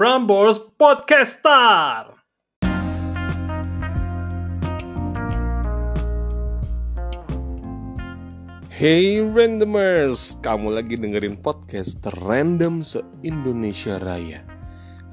Prambors Podcaster. Hey randomers, kamu lagi dengerin podcast Random se-Indonesia Raya.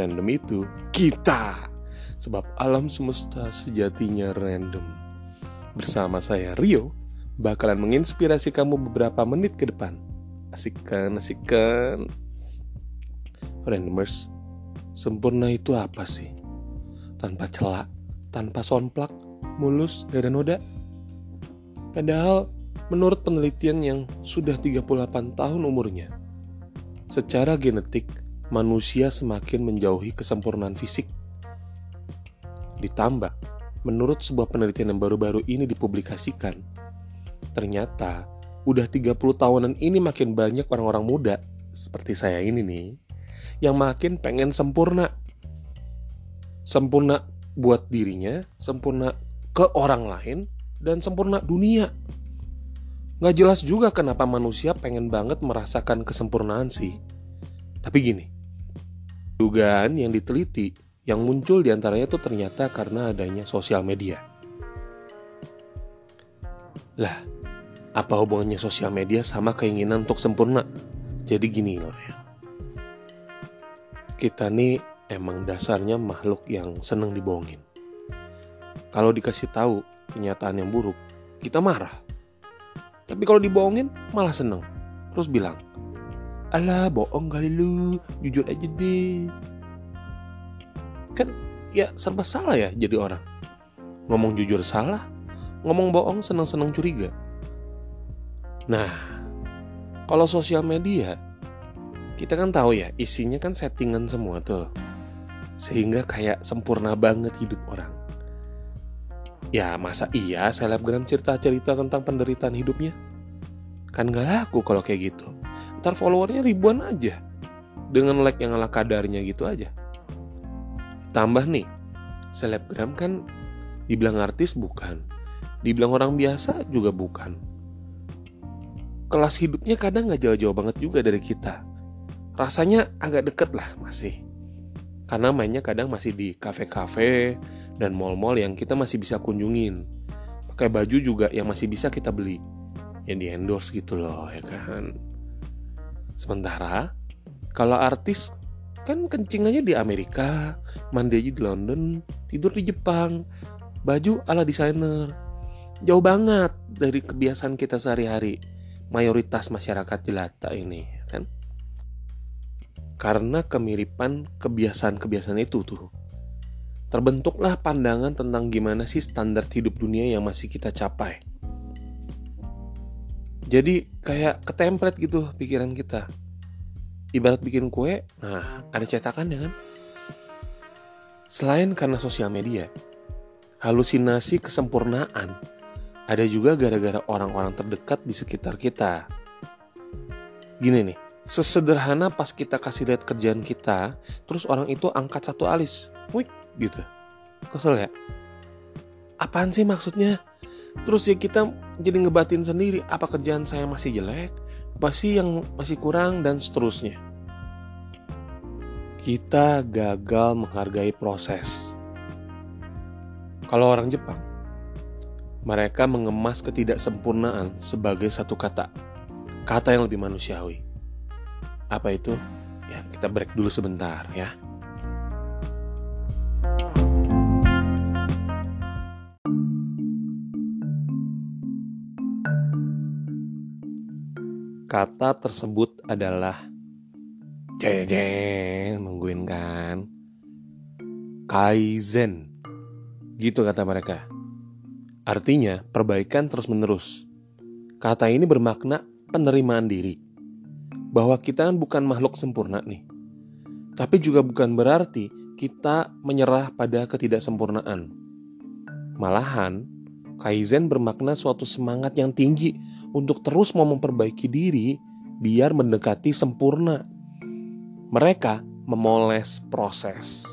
Random itu kita, sebab alam semesta sejatinya random. Bersama saya Rio, bakalan menginspirasi kamu beberapa menit ke depan. Asik kan, asik kan? Randomers, sempurna itu apa sih? Tanpa celak, tanpa somplak, mulus, gak ada noda. Padahal menurut penelitian yang sudah 38 tahun umurnya, secara genetik manusia semakin menjauhi kesempurnaan fisik. Ditambah, menurut sebuah penelitian yang baru-baru ini dipublikasikan, ternyata udah 30 tahunan ini makin banyak orang-orang muda seperti saya ini nih yang makin pengen sempurna. Sempurna buat dirinya, sempurna ke orang lain, dan sempurna dunia. Nggak jelas juga kenapa manusia pengen banget merasakan kesempurnaan sih. Tapi gini, dugaan yang diteliti yang muncul di antaranya itu ternyata karena adanya sosial media. Lah, apa hubungannya sosial media sama keinginan untuk sempurna? Jadi gini loh ya. Kita nih emang dasarnya makhluk yang seneng dibohongin. Kalau dikasih tahu kenyataan yang buruk, kita marah. Tapi kalau dibohongin malah seneng. Terus bilang, Alah bohong kali lu, jujur aja deh. Kan ya serba salah ya jadi orang. Ngomong jujur salah, ngomong bohong seneng-seneng curiga. Nah, kalau sosial media, kita kan tahu ya isinya kan settingan semua tuh. Sehingga kayak sempurna banget hidup orang. Ya masa iya selebgram cerita-cerita tentang penderitaan hidupnya? Kan gak laku kalau kayak gitu. Ntar followernya ribuan aja. Dengan like yang ala kadarnya gitu aja. Tambah nih, selebgram kan dibilang artis bukan. Dibilang orang biasa juga bukan. Kelas hidupnya kadang gak jauh-jauh banget juga dari kita. Rasanya agak deket lah masih. Karena mainnya kadang masih di kafe-kafe dan mall-mall yang kita masih bisa kunjungin. Pakai baju juga yang masih bisa kita beli. Yang di endorse gitu loh ya kan. Sementara kalau artis kan kencing aja di Amerika, mandi aja di London, tidur di Jepang, baju ala desainer. Jauh banget dari kebiasaan kita sehari-hari. Mayoritas masyarakat jelata ini karena kemiripan kebiasaan-kebiasaan itu tuh. Terbentuklah pandangan tentang gimana sih standar hidup dunia yang masih kita capai. Jadi kayak ketemplet gitu pikiran kita. Ibarat bikin kue, nah ada cetakan ya kan? Selain karena sosial media, halusinasi kesempurnaan ada juga gara-gara orang-orang terdekat di sekitar kita. Gini nih, sesederhana pas kita kasih lihat kerjaan kita, terus orang itu angkat satu alis, wih gitu. Kesel ya? Apaan sih maksudnya? Terus ya kita jadi ngebatin sendiri apa kerjaan saya masih jelek, apa sih yang masih kurang dan seterusnya. Kita gagal menghargai proses. Kalau orang Jepang, mereka mengemas ketidaksempurnaan sebagai satu kata, kata yang lebih manusiawi. Apa itu? Ya, kita break dulu sebentar ya. Kata tersebut adalah jeng nungguin kan? Kaizen. Gitu kata mereka. Artinya perbaikan terus menerus kata ini bermakna penerimaan diri bahwa kita kan bukan makhluk sempurna nih. Tapi juga bukan berarti kita menyerah pada ketidaksempurnaan. Malahan, Kaizen bermakna suatu semangat yang tinggi untuk terus mau memperbaiki diri biar mendekati sempurna. Mereka memoles proses.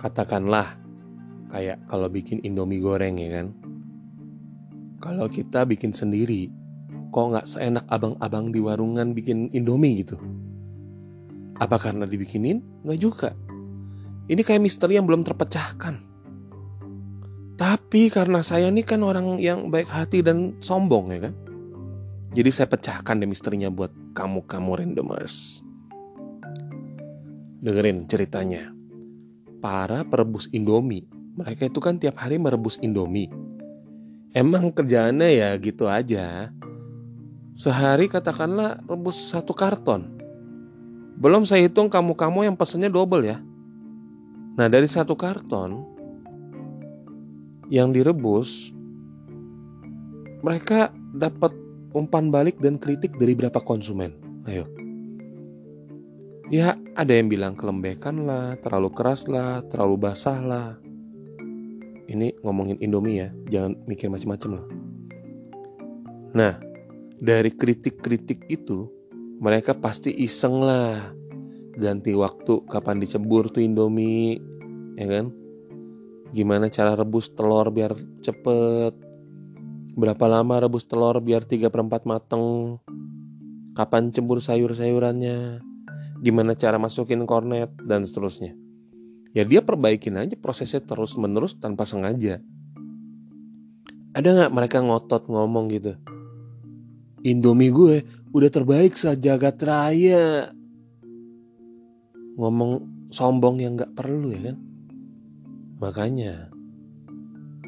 Katakanlah, kayak kalau bikin indomie goreng ya kan. Kalau kita bikin sendiri, kok nggak seenak abang-abang di warungan bikin indomie gitu. Apa karena dibikinin? Nggak juga. Ini kayak misteri yang belum terpecahkan. Tapi karena saya ini kan orang yang baik hati dan sombong ya kan. Jadi saya pecahkan deh misterinya buat kamu-kamu randomers. Dengerin ceritanya. Para perebus Indomie, mereka itu kan tiap hari merebus Indomie. Emang kerjaannya ya gitu aja. Sehari katakanlah rebus satu karton. Belum saya hitung kamu-kamu yang pesennya double ya. Nah dari satu karton yang direbus, mereka dapat umpan balik dan kritik dari berapa konsumen. Ayo. Ya ada yang bilang kelembekan lah, terlalu keras lah, terlalu basah lah. Ini ngomongin Indomie ya, jangan mikir macam-macam lah. Nah, dari kritik-kritik itu mereka pasti iseng lah. Ganti waktu kapan dicebur tuh Indomie ya kan? Gimana cara rebus telur biar cepet? Berapa lama rebus telur biar 3 per 4 mateng? Kapan cebur sayur-sayurannya? Gimana cara masukin kornet? Dan seterusnya. Ya dia perbaikin aja prosesnya terus menerus tanpa sengaja. Ada nggak mereka ngotot ngomong gitu Indomie gue udah terbaik sejagat raya. Ngomong sombong yang gak perlu ya kan. Makanya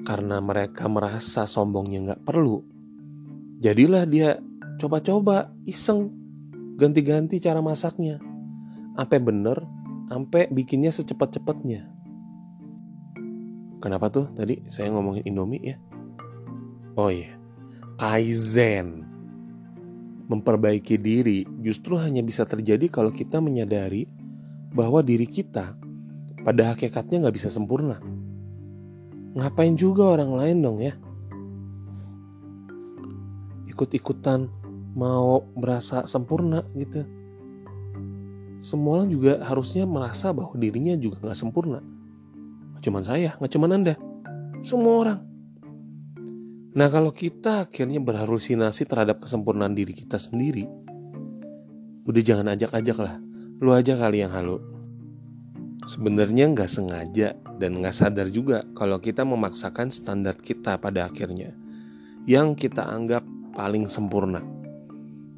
karena mereka merasa sombongnya gak perlu. Jadilah dia coba-coba iseng ganti-ganti cara masaknya. Sampai bener, sampai bikinnya secepat-cepatnya. Kenapa tuh tadi saya ngomongin Indomie ya? Oh iya, Kaizen memperbaiki diri justru hanya bisa terjadi kalau kita menyadari bahwa diri kita pada hakikatnya nggak bisa sempurna. Ngapain juga orang lain dong ya? Ikut-ikutan mau merasa sempurna gitu. Semua orang juga harusnya merasa bahwa dirinya juga nggak sempurna. Nggak cuman saya, nggak cuman anda, semua orang. Nah kalau kita akhirnya berhalusinasi terhadap kesempurnaan diri kita sendiri, udah jangan ajak-ajak lah, lu aja kali yang halu. Sebenarnya nggak sengaja dan nggak sadar juga kalau kita memaksakan standar kita pada akhirnya, yang kita anggap paling sempurna,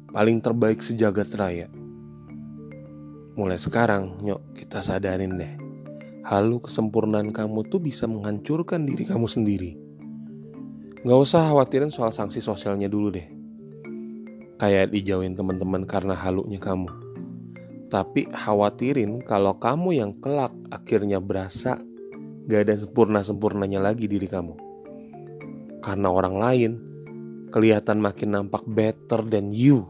paling terbaik sejagat raya. Mulai sekarang, nyok kita sadarin deh, halu kesempurnaan kamu tuh bisa menghancurkan diri kamu sendiri Gak usah khawatirin soal sanksi sosialnya dulu deh. Kayak dijauhin teman-teman karena halunya kamu. Tapi khawatirin kalau kamu yang kelak akhirnya berasa gak ada sempurna-sempurnanya lagi diri kamu. Karena orang lain kelihatan makin nampak better than you.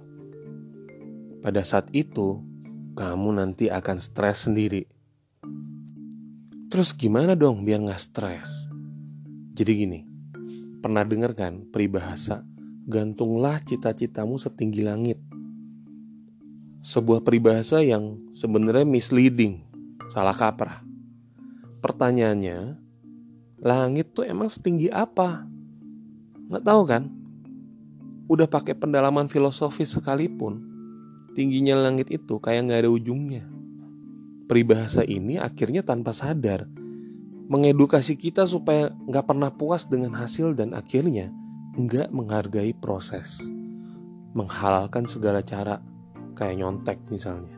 Pada saat itu, kamu nanti akan stres sendiri. Terus gimana dong biar gak stres? Jadi gini, Pernah dengar kan peribahasa gantunglah cita-citamu setinggi langit. Sebuah peribahasa yang sebenarnya misleading, salah kaprah. Pertanyaannya, langit tuh emang setinggi apa? Nggak tahu kan? Udah pakai pendalaman filosofis sekalipun, tingginya langit itu kayak nggak ada ujungnya. Peribahasa ini akhirnya tanpa sadar mengedukasi kita supaya nggak pernah puas dengan hasil dan akhirnya nggak menghargai proses, menghalalkan segala cara kayak nyontek misalnya.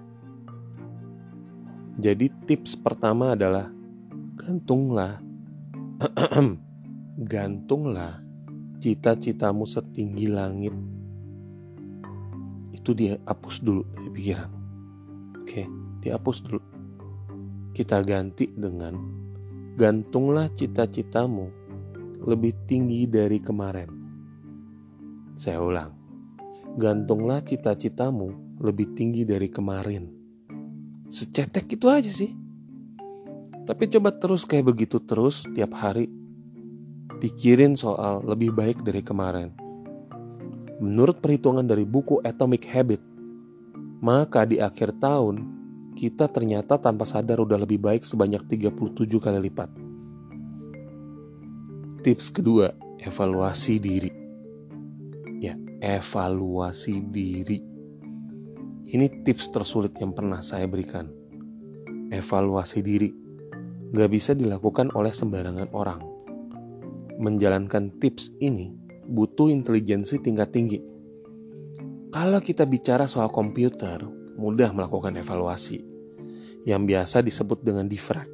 Jadi tips pertama adalah gantunglah, gantunglah cita-citamu setinggi langit. Itu dia hapus dulu dari pikiran. Oke, dihapus dulu. Kita ganti dengan Gantunglah cita-citamu lebih tinggi dari kemarin. Saya ulang, gantunglah cita-citamu lebih tinggi dari kemarin. Secetek itu aja sih. Tapi coba terus kayak begitu terus tiap hari. Pikirin soal lebih baik dari kemarin. Menurut perhitungan dari buku Atomic Habit, maka di akhir tahun kita ternyata tanpa sadar udah lebih baik sebanyak 37 kali lipat. Tips kedua, evaluasi diri. Ya, evaluasi diri. Ini tips tersulit yang pernah saya berikan. Evaluasi diri gak bisa dilakukan oleh sembarangan orang. Menjalankan tips ini butuh intelijensi tingkat tinggi. Kalau kita bicara soal komputer, mudah melakukan evaluasi yang biasa disebut dengan defrag.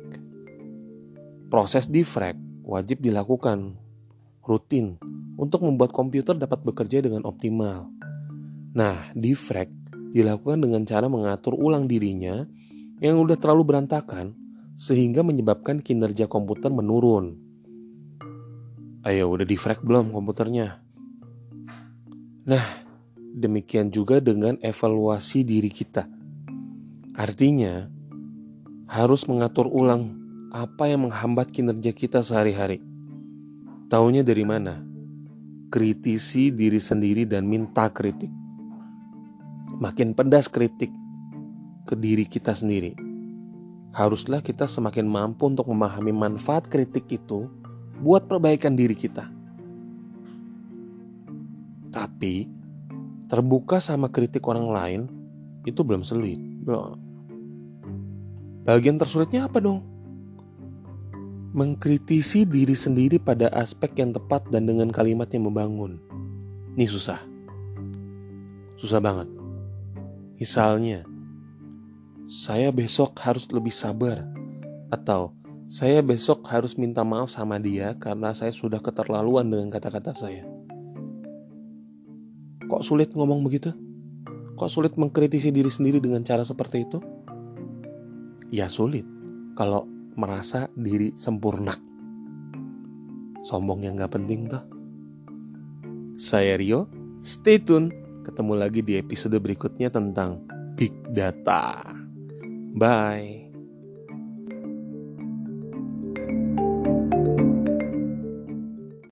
Proses defrag wajib dilakukan rutin untuk membuat komputer dapat bekerja dengan optimal. Nah, defrag dilakukan dengan cara mengatur ulang dirinya yang udah terlalu berantakan sehingga menyebabkan kinerja komputer menurun. Ayo, udah defrag belum komputernya? Nah, demikian juga dengan evaluasi diri kita. Artinya, harus mengatur ulang apa yang menghambat kinerja kita sehari-hari. Taunya dari mana? Kritisi diri sendiri dan minta kritik makin pedas kritik ke diri kita sendiri. Haruslah kita semakin mampu untuk memahami manfaat kritik itu buat perbaikan diri kita. Tapi terbuka sama kritik orang lain itu belum sulit. Belum. Bagian tersulitnya apa dong? Mengkritisi diri sendiri pada aspek yang tepat dan dengan kalimat yang membangun. Ini susah. Susah banget. Misalnya, saya besok harus lebih sabar, atau saya besok harus minta maaf sama dia karena saya sudah keterlaluan dengan kata-kata saya. Kok sulit ngomong begitu? Kok sulit mengkritisi diri sendiri dengan cara seperti itu? Ya sulit kalau merasa diri sempurna. Sombong yang gak penting tuh. Saya Rio, stay tune Ketemu lagi di episode berikutnya tentang Big Data. Bye.